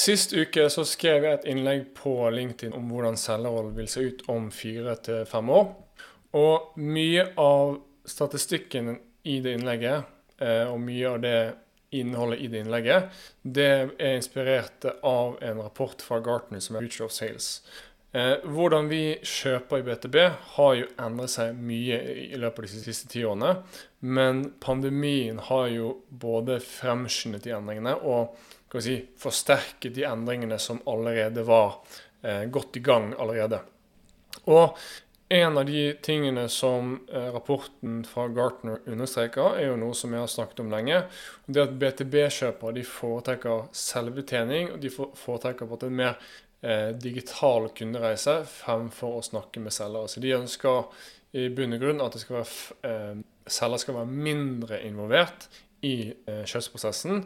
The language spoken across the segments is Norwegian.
Sist uke så skrev jeg et innlegg på LinkedIn om hvordan selgerrollen vil se ut om fire til fem år. Og mye av statistikken i det innlegget, eh, og mye av det innholdet i det innlegget, det er inspirert av en rapport fra Gartner som er Future of Sales. Eh, hvordan vi kjøper i BTB har jo endret seg mye i løpet av de siste ti årene. Men pandemien har jo både fremskyndet de endringene og si, forsterke de endringene som allerede var eh, godt i gang allerede. Og en av de tingene som eh, rapporten fra Gartner understreker, er jo noe som jeg har snakket om lenge. Det at BTB-kjøpere foretrekker selvbetjening, og de foretrekker på en mer eh, digital kundereise fremfor å snakke med selgere. Så de ønsker i bunn og grunn at være, eh, selger skal være mindre involvert i eh, kjøpsprosessen.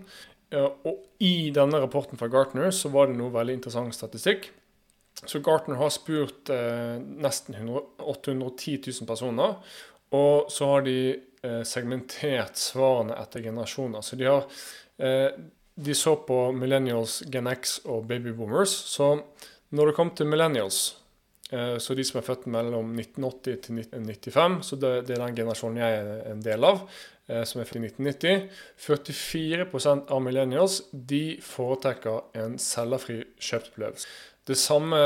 Og i denne rapporten fra Gartner så var det noe veldig interessant statistikk. Så Gartner har spurt eh, nesten 100, 810 000 personer. Og så har de eh, segmentert svarene etter generasjoner. Så de har eh, de så på millennials, Gen X og babyboomers. Så når det kom til millennials, så de som er født mellom 1980 til 1995, så det, er den generasjonen jeg er en del av, eh, som er født i 1990 44% av millennials de foretrekker en cellerfri kjøpsopplevelse. Det samme,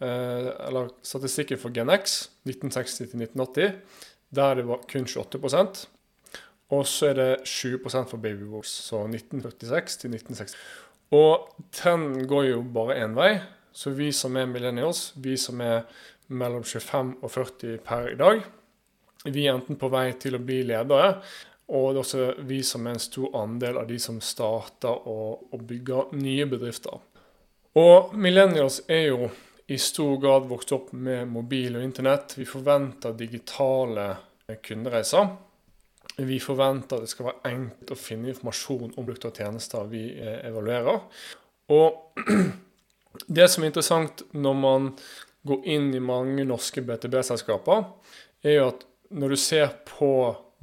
eh, eller statistikken for GenX, 1960 til 1980, der det var kun 28% og så er det 20% for babyboomers, så 1946 til 1960. Og trenden går jo bare én vei. Så vi som er millennials, vi som er mellom 25 og 40 per i dag, vi er enten på vei til å bli ledere, og det er også vi som er en stor andel av de som starter og, og bygger nye bedrifter. Og millennials er jo i stor grad vokst opp med mobil og internett. Vi forventer digitale kundereiser. Vi forventer at det skal være enkelt å finne informasjon om produkter og tjenester vi eh, evaluerer. Og det som er interessant når man går inn i mange norske BTB-selskaper, er jo at når du ser på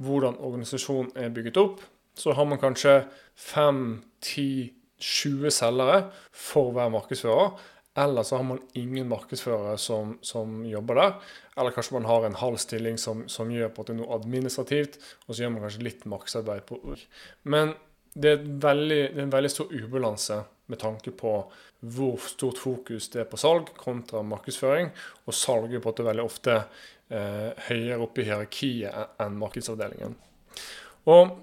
hvordan organisasjonen er bygget opp, så har man kanskje 5-10-20 selgere for hver markedsfører. Eller så har man ingen markedsførere som, som, jobber der. Eller kanskje man har en halv stilling som, som gjør på at det er noe administrativt, og så gjør man kanskje litt markedsarbeid på Men det er, veldig, det er en veldig stor ubalanse med tanke på hvor stort fokus det er på salg kontra markedsføring. Og salg er på en veldig ofte eh, høyere oppe i hierarkiet enn markedsavdelingen. Og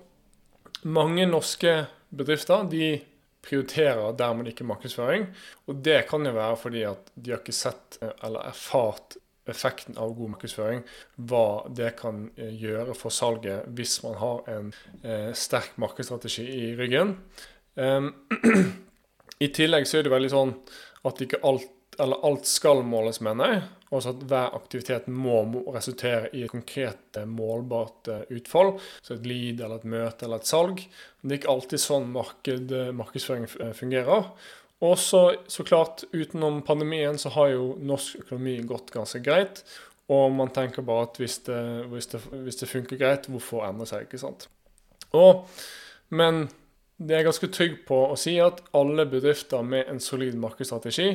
mange norske bedrifter de prioriterer dermed ikke markedsføring. Og det kan jo være fordi at de har ikke sett eh, eller erfart effekten av god markedsføring. Hva det kan eh, gjøre for salget hvis man har en eh, sterk markedsstrategi i ryggen. Um, I tillegg så er det veldig sånn at ikke alt eller alt skal måles, mener jeg. Altså at hver aktivitet må resultere i et konkret, eh, målbart eh, utfall. Så et lead eller et møte eller et salg. Men det er ikke alltid sånn marked, eh, markedsføring fungerer. Og så, så klart, utenom pandemien så har jo norsk økonomi gått ganske greit. Og man tenker bare at hvis det, hvis det, hvis det funker greit, hvorfor endre seg? ikke sant? Og, men det er ganske trygg på å si at alle bedrifter med en solid markedsstrategi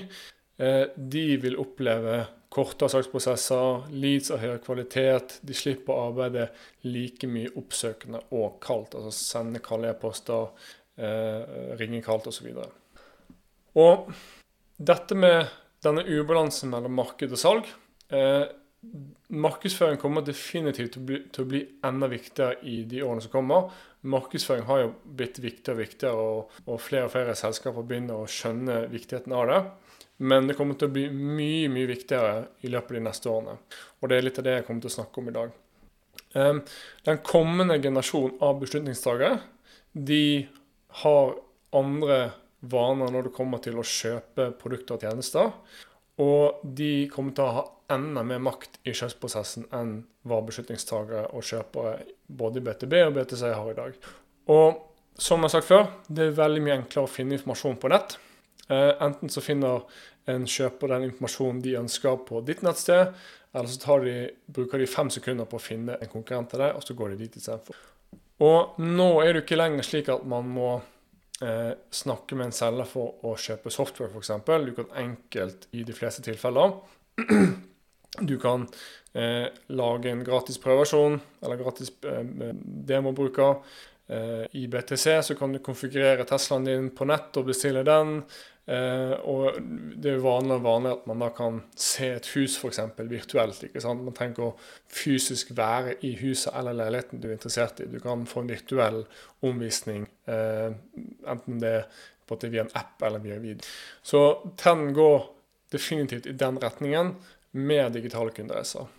Eh, de vil oppleve kortere saksprosesser, leads av høyere kvalitet. De slipper å arbeide like mye oppsøkende og kaldt, altså sende kalde e-poster, eh, ringe kaldt osv. Og, og dette med denne ubalansen mellom marked og salg eh, Markedsføring kommer definitivt til å, bli, til å, bli, enda viktigere i de årene som kommer. Markedsføring har jo blitt viktigere og viktigere, og, og flere og flere selskaper begynner å skjønne viktigheten av det. Men det kommer til å bli mye mye viktigere i løpet av de neste årene. Og det er litt av det jeg kommer til å snakke om i dag. Ehm, den kommende generasjon av beslutningstagere de har andre vaner når det kommer til å kjøpe produkter og tjenester. Og de kommer til å ha enda mer makt i kjøpsprosessen enn hva beslutningstagere og kjøpere både i BTB og BTC har i dag. Og som jeg har sagt før, det er veldig mye enklere å finne informasjon på nett. Eh, enten så finner en kjøper den informasjonen de ønsker på ditt nettsted, eller så de, bruker de fem sekunder på å finne en konkurrent til deg, og så går de dit istedenfor. Og nå er det ikke lenger slik at man må eh, snakke med en selger for å kjøpe software, f.eks. Du kan enkelt, i de fleste tilfeller Du kan eh, lage en gratis prøveversjon eller gratis eh, demobruker. Eh, I BTC så kan du konfigurere Teslaen din på nett og bestille den. Eh, og det er vanlig, vanlig at man da kan se et hus f.eks. virtuelt. ikke sant? Man trenger å fysisk være i huset eller leiligheten du er interessert i. Du kan få en virtuell omvisning, eh, enten det er på via en app eller via video. Så trenden går definitivt i den retningen med digitale kundereiser.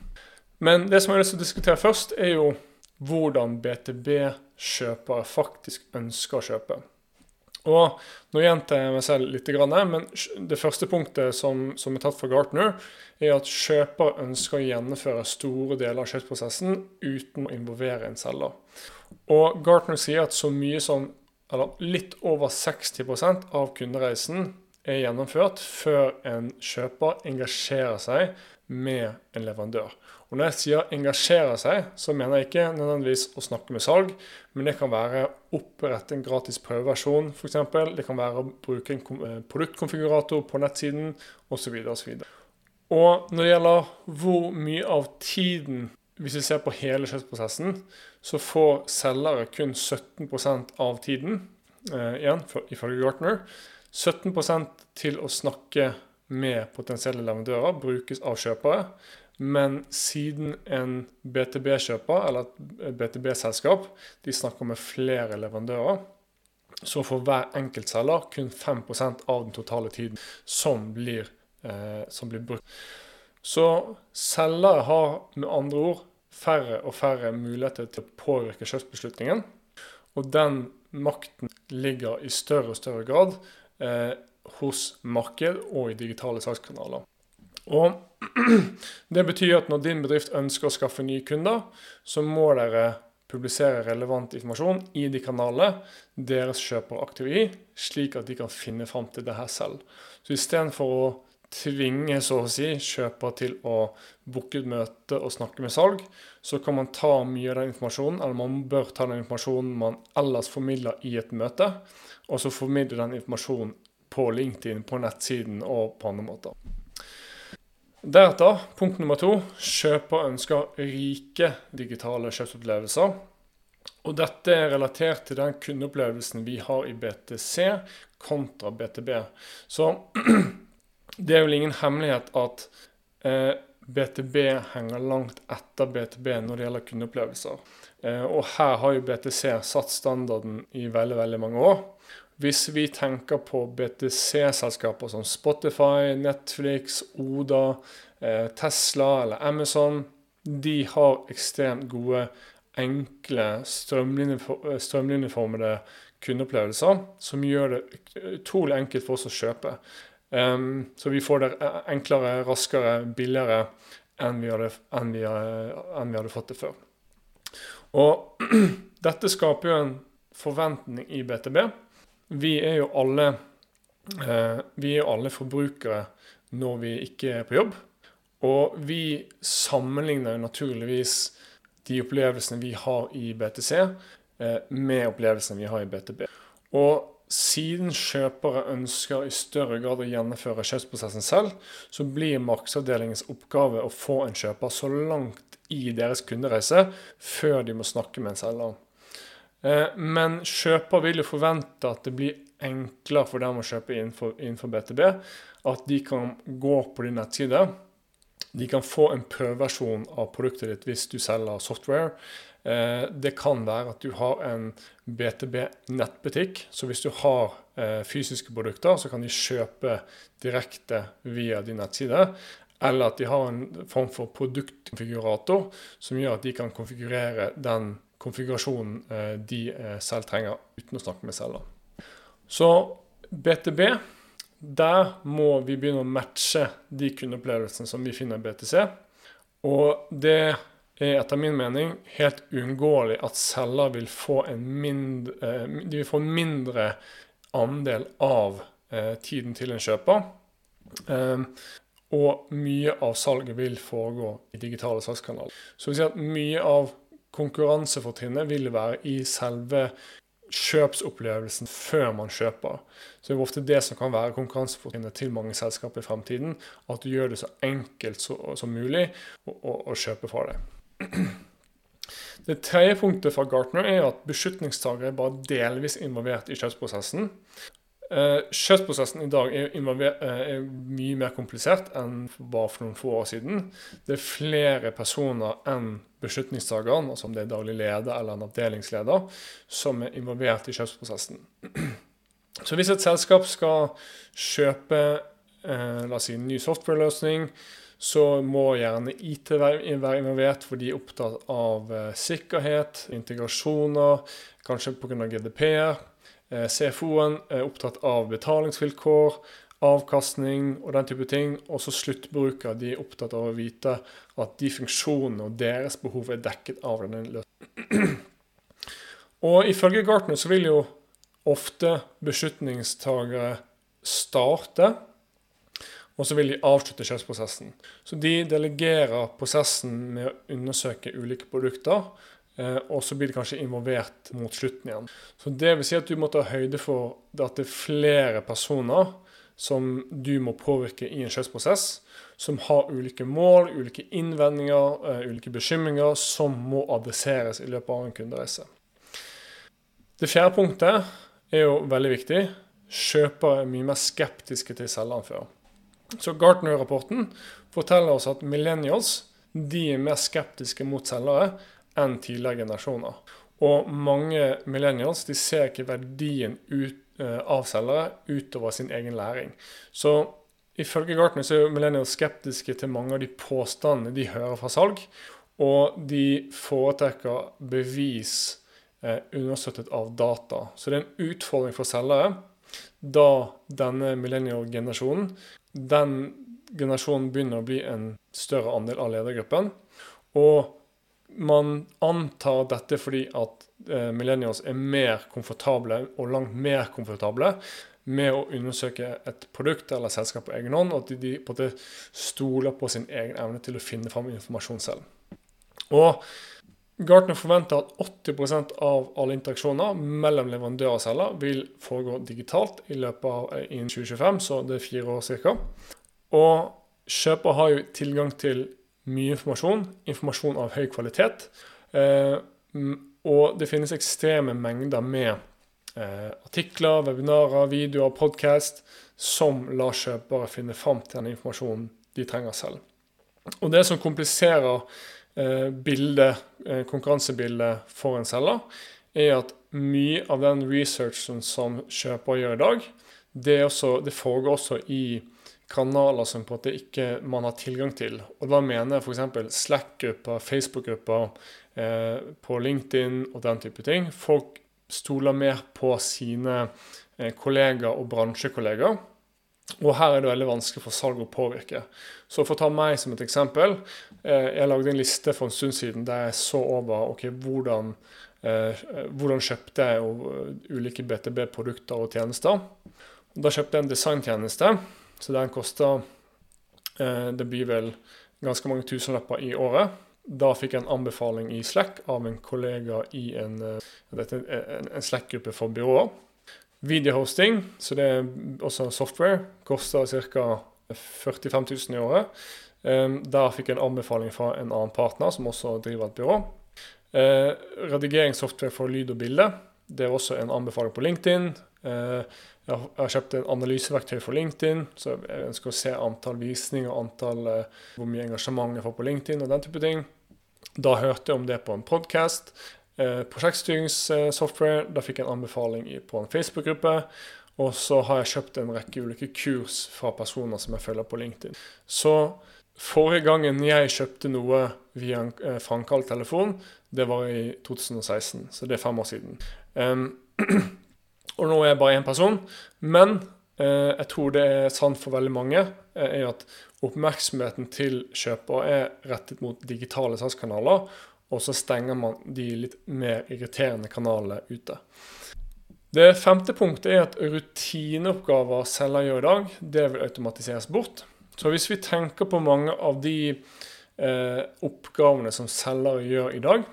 Men det som jeg har lyst til å diskutere først, er jo hvordan BTB-kjøpere faktisk ønsker å kjøpe. Og Nå gjentar jeg meg selv litt, men det første punktet som, som er tatt fra Gartner, er at kjøper ønsker å gjennomføre store deler av kjøpsprosessen uten å involvere en selger. Og Gartner sier at så mye som eller litt over 60% av kundereisen er gjennomført før en kjøper engasjerer seg med en leverandør. Og Når jeg sier 'engasjere seg', så mener jeg ikke nødvendigvis å snakke med salg, men det kan være å opprette en gratis prøveversjon f.eks. Det kan være å bruke en eh, produktkonfigurator på nettsiden osv. osv. Og når det gjelder hvor mye av tiden hvis vi ser på hele kjøpsprosessen, så får selgere kun 17% av tiden, eh, igjen ifølge Gartner. 17% til å snakke med potensielle leverandører brukes av kjøpere. Men siden en BTB-kjøper, eller et BTB-selskap, de snakker med flere leverandører, så får hver enkeltselger kun 5% av den totale tiden som blir, eh, som blir brukt. Så selgere har med andre ord færre og færre muligheter til å påvirke kjøpsbeslutningen. Og den makten ligger i større og større grad eh, hos marked og i digitale salgskanaler. Og Det betyr at når din bedrift ønsker å skaffe nye kunder, så må dere publisere relevant informasjon i de kanalene deres kjøper er aktive i, slik at de kan finne fram til det her selv. Så istedenfor å tvinge så å si, kjøper til å booke et møte og snakke med salg, så kan man ta mye av den informasjonen, eller man bør ta den informasjonen man ellers formidler i et møte, og så formidle den informasjonen på LinkedIn, på nettsiden og på andre måter. Deretter, punkt nummer to, kjøper ønsker rike digitale kjøpsopplevelser. Og dette er relatert til den kundeopplevelsen vi har i BTC kontra BTB. Så det er vel ingen hemmelighet at eh, BTB henger langt etter BTB når det gjelder kundeopplevelser. Eh, og her har jo BTC satt standarden i veldig, veldig mange år. Hvis vi tenker på BTC-selskaper som Spotify, Netflix, Oda, eh, Tesla eller Amazon, de har ekstremt gode, enkle, strømlinjeformede kundeopplevelser som gjør det utrolig enkelt for oss å kjøpe. Um, så vi får det enklere, raskere, billigere enn vi hadde, enn vi, enn vi hadde fått det før. Og dette skaper jo en forventning i BTB vi er jo alle eh, vi er alle forbrukere når vi ikke er på jobb. Og vi sammenligner naturligvis de opplevelsene vi har i BTC, eh, med opplevelsene vi har i BTB. Og siden kjøpere ønsker i større grad å gjennomføre kjøpsprosessen selv, så blir markedsavdelingens oppgave å få en kjøper så langt i deres kundereise før de må snakke med en selger. Eh, men kjøper vil jo forvente at det blir enklere for dem å kjøpe innenfor, innenfor BTB. At de kan gå på din nettside. De kan få en prøveversjon av produktet ditt hvis du selger software. Eh, det kan være at du har en BTB-nettbutikk. Så hvis du har eh, fysiske produkter, så kan de kjøpe direkte via din nettside. Eller at de har en form for produktkonfigurator som gjør at de kan konfigurere den konfigurasjonen eh, de eh, selv trenger, uten å snakke med selger. Så BTB, der må vi begynne å matche de kundeopplevelsene som vi finner i BTC. Og det er etter min mening helt uunngåelig at selger vil få en mindre, eh, de vil få mindre andel av tiden til en kjøper. Og mye av salget vil foregå i digitale salgskanaler. Så vi sier at mye av konkurransefortrinnet vil være i selve kjøpsopplevelsen før man kjøper. Så det er ofte det som kan være konkurransefortrinnet til mange selskaper i fremtiden. At du gjør det så enkelt som mulig å, å, å kjøpe fra deg. Det tredje punktet fra Gartner er at beslutningstagere er bare delvis involvert i kjøpsprosessen. Eh, kjøpsprosessen i dag er, eh, er, mye mer komplisert enn bare for noen få år siden. Det er flere personer enn beslutningstakeren, altså om det er daglig leder eller en avdelingsleder, som er involvert i kjøpsprosessen. Så hvis et selskap skal kjøpe eh, la oss si, en ny software-løsning, så må gjerne IT være involvert, for de er opptatt av eh, sikkerhet, integrasjoner, kanskje pga. GDPR. Eh, CFO-en er opptatt av betalingsvilkår, avkastning og den type ting. Også sluttbruker de er opptatt av å vite at de funksjonene og deres behov er dekket av denne løsningen. Og ifølge Gartner så vil jo ofte beslutningstagere starte, og så vil de avslutte kjøpsprosessen. Så de delegerer prosessen med å undersøke ulike produkter og så blir det kanskje involvert mot slutten igjen. Så det vil si at du må ta høyde for at det er flere personer som du må påvirke i en kjøpsprosess, som har ulike mål, ulike innvendinger, uh, ulike bekymringer, som må adresseres i løpet av en kundereise. Det fjerde punktet er jo veldig viktig. Kjøpere er mye mer skeptiske til selgeren før. Så Gartner-rapporten forteller oss at millennials de er mer skeptiske mot selgere enn tidligere generasjoner. Og mange millennials de ser ikke verdien ut, uh, av selgere utover sin egen læring. Så ifølge Gartner så er millennials skeptiske til mange av de påstandene de hører fra salg. Og de foretrekker bevis uh, understøttet av data. Så det er en utfordring for selgere da denne millennial-generasjonen den generasjonen begynner å bli en større andel av ledergruppen. Og man antar dette fordi at eh, millennials er mer komfortable, og langt mer komfortable, med å undersøke et produkt eller selskap på egen hånd, og at de, på en stoler på sin egen evne til å finne fram informasjon selv. Og Gartner forventer at 80% av alle interaksjoner mellom leverandør og selger vil foregå digitalt i løpet av eh, innen 2025, så det er fire år ca. Og kjøper har jo tilgang til mye informasjon. Informasjon av høy kvalitet. Eh, og det finnes ekstreme mengder med eh, artikler, webinarer, videoer, podkast som lar kjøpere finne fram til den informasjonen de trenger selv. Og det som kompliserer eh, bildet, konkurransebildet for en selger, er at mye av den researchen som kjøper gjør i dag, det, også, det foregår også i kanaler som på en måte ikke man har tilgang til. Og da mener jeg f.eks. Slack-grupper, Facebook-grupper, eh, på LinkedIn og den type ting. Folk stoler mer på sine eh, kollegaer og bransjekollegaer. Og her er det veldig vanskelig for salg å påvirke. Så for å ta meg som et eksempel. Eh, jeg lagde en liste for en stund siden der jeg så over ok, hvordan, eh, hvordan kjøpte jeg eh, ulike BTB-produkter og tjenester. Da kjøpte jeg en designtjeneste så den koster eh, Det blir vel ganske mange tusenlapper i året. Da fikk jeg en anbefaling i Slack av en kollega i en, eh, en, Slack-gruppe for byråer. Videohosting, så det er også software, koster ca. 45 000 i året. Um, der fikk jeg en anbefaling fra en annen partner som også driver et byrå. Uh, redigeringssoftware for lyd og bilde. Det er også en anbefaling på LinkedIn. Jeg har kjøpt en analyseverktøy for LinkedIn, så jeg ønsker å se antall visninger, antall, eh, hvor mye engasjement jeg får på LinkedIn og den type ting. Da hørte jeg om det på en podkast. Eh, prosjektstyringssoftware, da fikk jeg en anbefaling på en Facebook-gruppe. Og så har jeg kjøpt en rekke ulike kurs fra personer som jeg følger på LinkedIn. Så forrige gangen jeg kjøpte noe via en eh, frankalt telefon, det var i 2016. Så det er fem år siden. Um, og nå er jeg bare én person. Men eh, jeg tror det er sant for veldig mange, eh, er at oppmerksomheten til kjøper er rettet mot digitale salgskanaler, og så stenger man de litt mer irriterende kanalene ute. Det femte punktet er at rutineoppgaver selger gjør i dag, det vil automatiseres bort. Så hvis vi tenker på mange av de eh, oppgavene som selgere gjør i dag,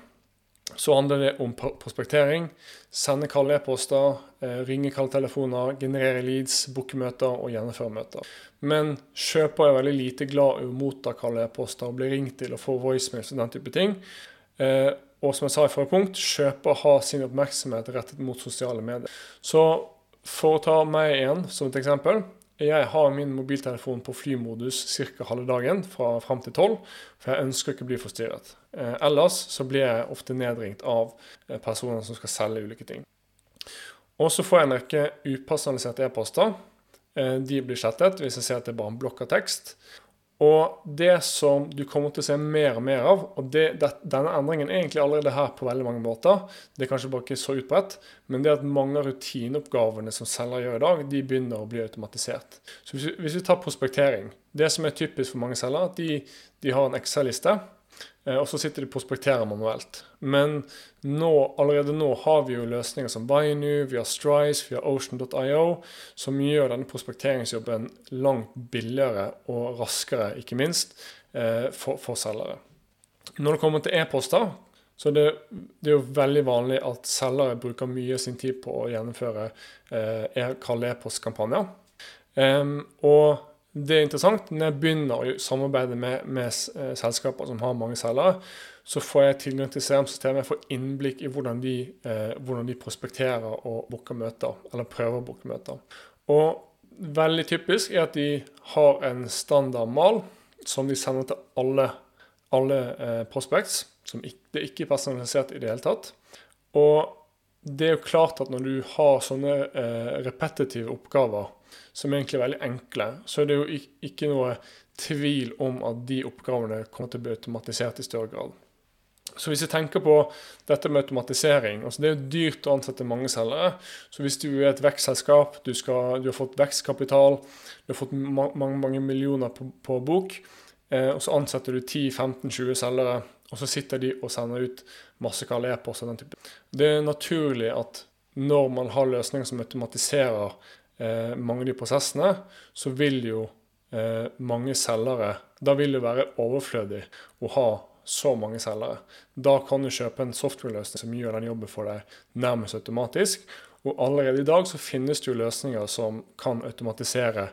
så handler det om prospektering, sende kalde e-poster, eh, ringe kalde telefoner, generere leads, booke møter og gjennomføre møter. Men kjøper er veldig lite glad i å motta kalde e-poster og bli ringt til og få voicemails og den type ting. Eh, og som jeg sa i forrige punkt, kjøper har sin oppmerksomhet rettet mot sosiale medier. Så for å ta meg igjen som et eksempel. Jeg har min mobiltelefon på flymodus ca. halve dagen fra fram til tolv, for jeg ønsker ikke å bli forstyrret. Eh, ellers så blir jeg ofte nedringt av eh, personer som skal selge ulike ting. Og så får jeg en rekke upersonaliserte e-poster. Eh, de blir slettet hvis jeg ser at det er bare en blokk av tekst. Og det som du kommer til å se mer og mer av, og det, det, denne endringen er egentlig allerede her på veldig mange måter, det er kanskje bare ikke så utbredt, men det er at mange av rutineoppgavene som selger gjør i dag, de begynner å bli automatisert. Så hvis vi, hvis vi tar prospektering Det som er typisk for mange selgere, de, de har en Excel-liste og så sitter de og prospekterer manuelt. Men nå, allerede nå har vi jo løsninger som Binu, vi har Strice, vi Ocean.io, som gjør denne prospekteringsjobben langt billigere og raskere, ikke minst, eh, for, for selgere. Når det kommer til e-poster, så det, det, er jo veldig vanlig at selgere bruker mye av sin tid på å gjennomføre eh, kalde e-postkampanjer. Um, og det er interessant. Når jeg begynner å samarbeide med, med eh, selskaper som har mange selgere, så får jeg tilgang til CRM-systemet, jeg får innblikk i hvordan de, eh, hvordan de prospekterer og booker møter, eller prøver å booke møter. Og veldig typisk er at de har en standardmal som de sender til alle, alle eh, prospects. Som ikke, det er ikke personalisert i det hele tatt. Og det er jo klart at når du har sånne eh, repetitive oppgaver som egentlig er veldig enkle, så er det jo ikke noe tvil om at de oppgavene kommer til å bli automatisert i større grad. Så hvis jeg tenker på dette med automatisering altså Det er jo dyrt å ansette mange selgere. Så hvis du er et vekstselskap, du, du, har fått vekstkapital, du har fått ma mange, mange millioner på, på bok, eh, og så ansetter du 10-15-20 selgere, og så sitter de og sender ut masse kalde e-poster. Det er naturlig at når man har løsninger som automatiserer eh, mange av de prosessene, så vil jo eh, mange selgere Da vil det være overflødig å ha så mange selgere. Da kan du kjøpe en software-løsning som gjør den jobben for deg nærmest automatisk. Og allerede i dag så finnes det jo løsninger som kan automatisere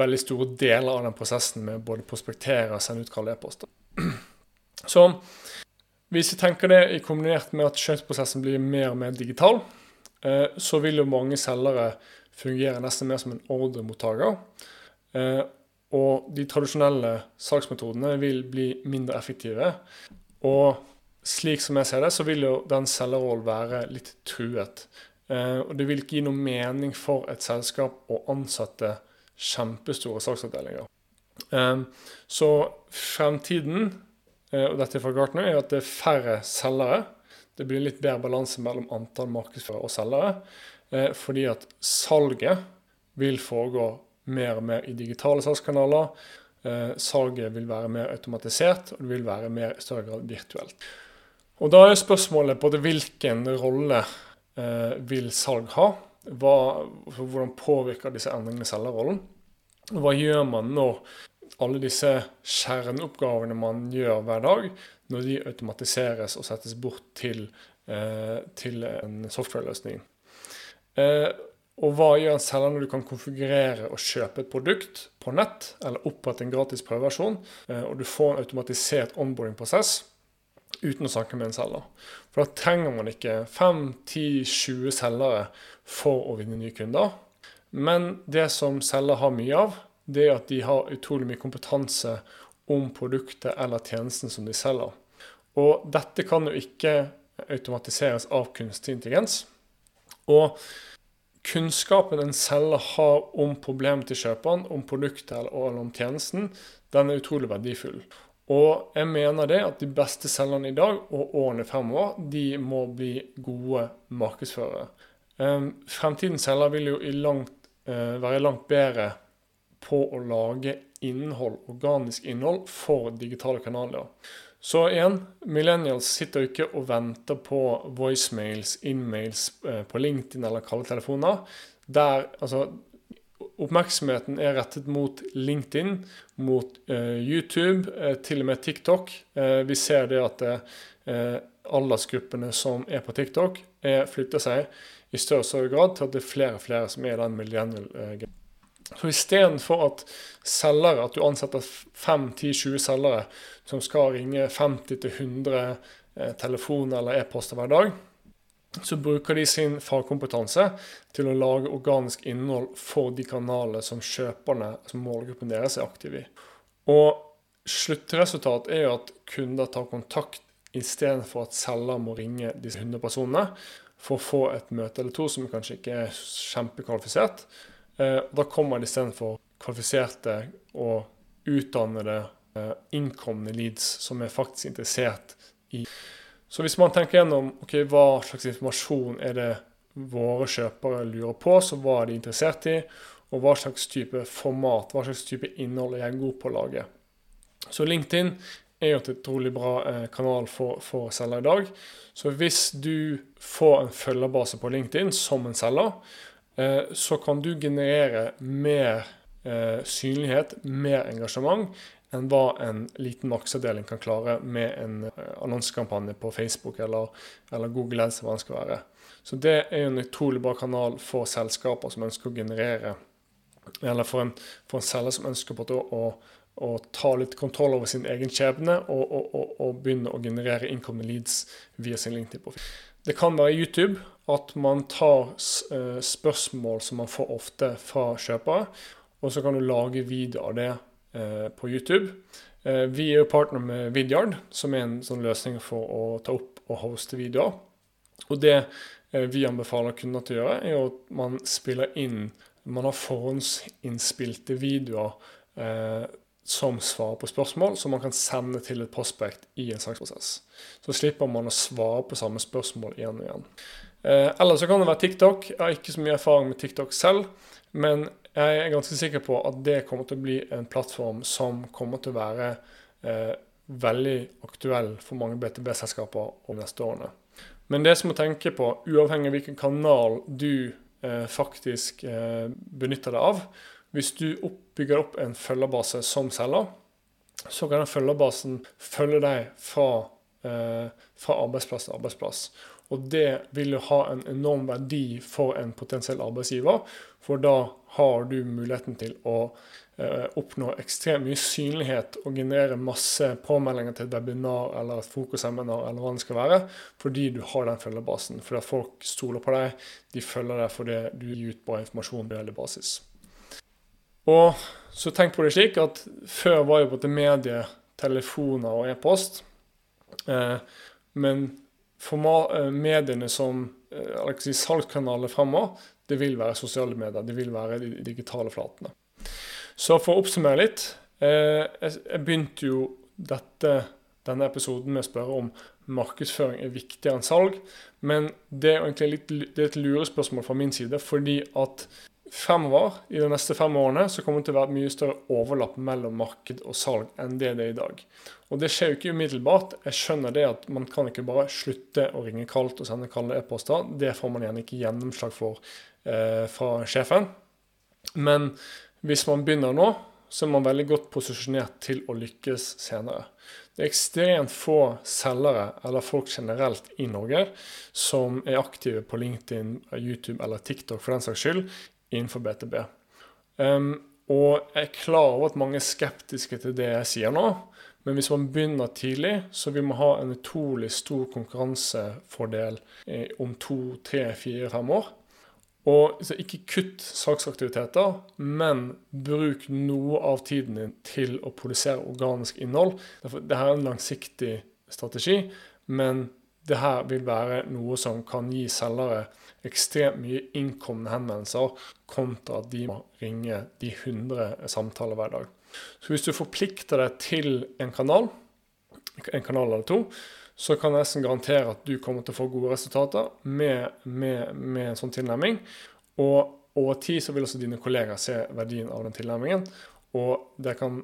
veldig store deler av den prosessen med både prospektere og sende ut kalde e-poster. Så hvis vi tenker det i kombinert med at kjøpsprosessen blir mer og mer digital, eh, så vil jo mange selgere fungere nesten mer som en ordremottaker. Eh, og de tradisjonelle salgsmetodene vil bli mindre effektive. Og slik som jeg ser det, så vil jo den selgerrollen være litt truet. Eh, og det vil ikke gi noe mening for et selskap å ansette kjempestore salgsavdelinger. Så fremtiden, og dette fra Gartner, er at det er færre selgere. Det blir litt bedre balanse mellom antall markedsførere og selgere. Eh, fordi at salget vil foregå mer og mer i digitale salgskanaler. Eh, salget vil være mer automatisert, og det vil være mer i større grad virtuelt. Og Da er spørsmålet både hvilken rolle eh, vil salg ha? Hva, hvordan påvirker disse endringene selgerrollen? Hva gjør man når alle disse kjerneoppgavene man gjør hver dag, når de automatiseres og settes bort til, til en software-løsning? Eh, og hva gjør en selger når du kan konfigurere og kjøpe et produkt på nett, eller opprette en gratis prøveversjon, eh, og du får en automatisert onboarding-prosess uten å snakke med en selger. For da trenger man ikke 5-10-20 selgere for å vinne nye kunder. Men det som selger har mye av, det er at de har utrolig mye kompetanse om produktet eller tjenesten som de selger. Og dette kan jo ikke automatiseres av kunstig intelligens. Og kunnskapen en selger har om problemet til kjøperen, om produktet eller om tjenesten, den er utrolig verdifull. Og jeg mener det at de beste selgerne i dag og årene fremover, de må bli gode markedsførere. Ehm, fremtidens selger vil jo langt, eh, være langt bedre på å lage innhold, organisk innhold for digitale kanaler. Så igjen, millennials sitter ikke og venter på voicemails, inmails eh, på LinkedIn eller kalde telefoner. Der, altså, Oppmerksomheten er rettet mot LinkedIn, mot uh, YouTube, uh, til og med TikTok. Uh, vi ser det at aldersgruppene som er på TikTok, er, flytter seg i større og større grad til at det er flere og flere som er den millennial-generasjonen. Så istedenfor at selgere, at du ansetter 5-10-20 selgere som skal ringe 50-100 eh, telefoner eller e-poster hver dag, så bruker de sin fagkompetanse til å lage organisk innhold for de kanalene som kjøperne, som målgruppen deres, er aktive i. Og sluttresultat er jo at kunder tar kontakt istedenfor at selger må ringe disse 100 personene for å få et møte eller to som kanskje ikke er kjempekvalifisert. Eh, da kommer det istedenfor kvalifiserte og utdannede eh, innkomne leads som er faktisk interessert i. Så hvis man tenker gjennom okay, hva slags informasjon er det våre kjøpere lurer på, så hva er de interessert i, og hva slags type format, hva slags type innhold er jeg god på å lage. Så LinkedIn er jo et utrolig bra eh, kanal for, for selger i dag. Så hvis du får en følgerbase på LinkedIn som en selger, så kan du generere mer eh, synlighet, mer engasjement, enn hva en liten markedsavdeling kan klare med en eh, annonsekampanje på Facebook eller, eller Google Ads, hva den skal være. Så det er en utrolig bra kanal for selskaper som ønsker å generere Eller for en, for en selger som ønsker på å, å, å, ta litt kontroll over sin egen skjebne og, og, og begynne å generere incoming leads via sin LinkedIn-profil. Det kan være YouTube, at man tar eh, spørsmål som man får ofte fra kjøpere, og så kan du lage video av det eh, på YouTube. Eh, vi er jo partner med Vidyard, som er en sånn løsning for å ta opp og hoste videoer. Og det vi anbefaler kunder til å gjøre, er at man spiller inn Man har forhåndsinnspilte videoer som svarer på spørsmål, som man kan sende til et prospect i en saksprosess. Så slipper man å svare på samme spørsmål igjen og igjen. Eh, eller så kan det være TikTok. Jeg har ikke så mye erfaring med TikTok selv, men jeg er ganske sikker på at det kommer til å bli en plattform som kommer til å være eh, veldig aktuell for mange BTB-selskaper om neste årene. Men det som å tenke på, uavhengig av hvilken kanal du eh, faktisk eh, benytter deg av Hvis du bygger opp en følgerbase som selger, så kan den følgerbasen følge deg fra, eh, fra arbeidsplass til arbeidsplass. Og det vil jo ha en enorm verdi for en potensiell arbeidsgiver, for da har du muligheten til å eh, oppnå ekstremt mye synlighet og generere masse påmeldinger til et webinar eller et fokusseminar eller hva det skal være, fordi du har den følgebasen. Fordi folk stoler på deg, de følger deg fordi du gir ut bra informasjon på veldig basis. Og så tenk på det slik at før var jo både medie, telefoner og e-post. Eh, men eh, mediene som eh, si, salgskanaler fremover, det vil være sosiale medier. Det vil være de digitale flatene. Så for å oppsummere litt. Jeg begynte jo dette, denne episoden med å spørre om markedsføring er viktigere enn salg. Men det er egentlig litt, det er et lurespørsmål fra min side, fordi at fremover, i de neste fem årene, så kommer det til å være et mye større overlapp mellom marked og salg enn det det er i dag. Og det skjer jo ikke umiddelbart. Jeg skjønner det at man kan ikke bare slutte å ringe kaldt og sende kalde e-poster. Det får man gjerne ikke gjennomslag for eh, fra sjefen. Men hvis man begynner nå, så er man veldig godt posisjonert til å lykkes senere. Det er ekstremt få selgere, eller folk generelt i Norge, som er aktive på LinkedIn, YouTube eller TikTok for den saks skyld, innenfor BTB. Um, og jeg er klar over at mange er skeptiske til det jeg sier nå. Men hvis man begynner tidlig, så vil man ha en utrolig stor konkurransefordel eh, om to, tre, fire, fem år. Og ikke kutt saksaktiviteter, men bruk noe av tiden din til å produsere organisk innhold. Dette er en langsiktig strategi, men det her vil være noe som kan gi selgere ekstremt mye innkomne henvendelser, kontra at de må ringe de 100 samtaler hver dag. Så hvis du forplikter deg til en kanal, en kanal eller to, så kan jeg nesten garantere at du kommer til å få gode resultater med, med, med en sånn tilnærming. Og over tid så vil også dine kollegaer se verdien av den tilnærmingen. Og det kan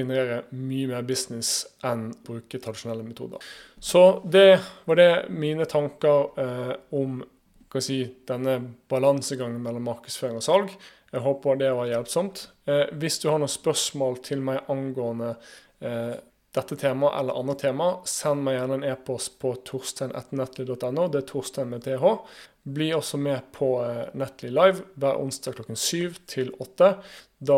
generere mye mer business enn å bruke tradisjonelle metoder. Så det var det mine tanker eh, om si, denne balansegangen mellom markedsføring og salg. Jeg håper det var hjelpsomt. Eh, hvis du har noen spørsmål til meg angående eh, dette temaet eller andre tema, send meg gjerne en e-post på torstein.netly.no. Det er Torstein med th. Bli også med på eh, Nettly Live hver onsdag klokken syv til åtte. Da,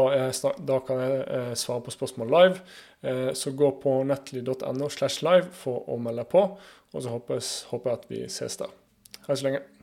da, kan jeg eh, svare på spørsmål live. Eh, så gå på nettly.no slash live for å melde på, og så håper jeg, jeg at vi ses der. Det så lenge.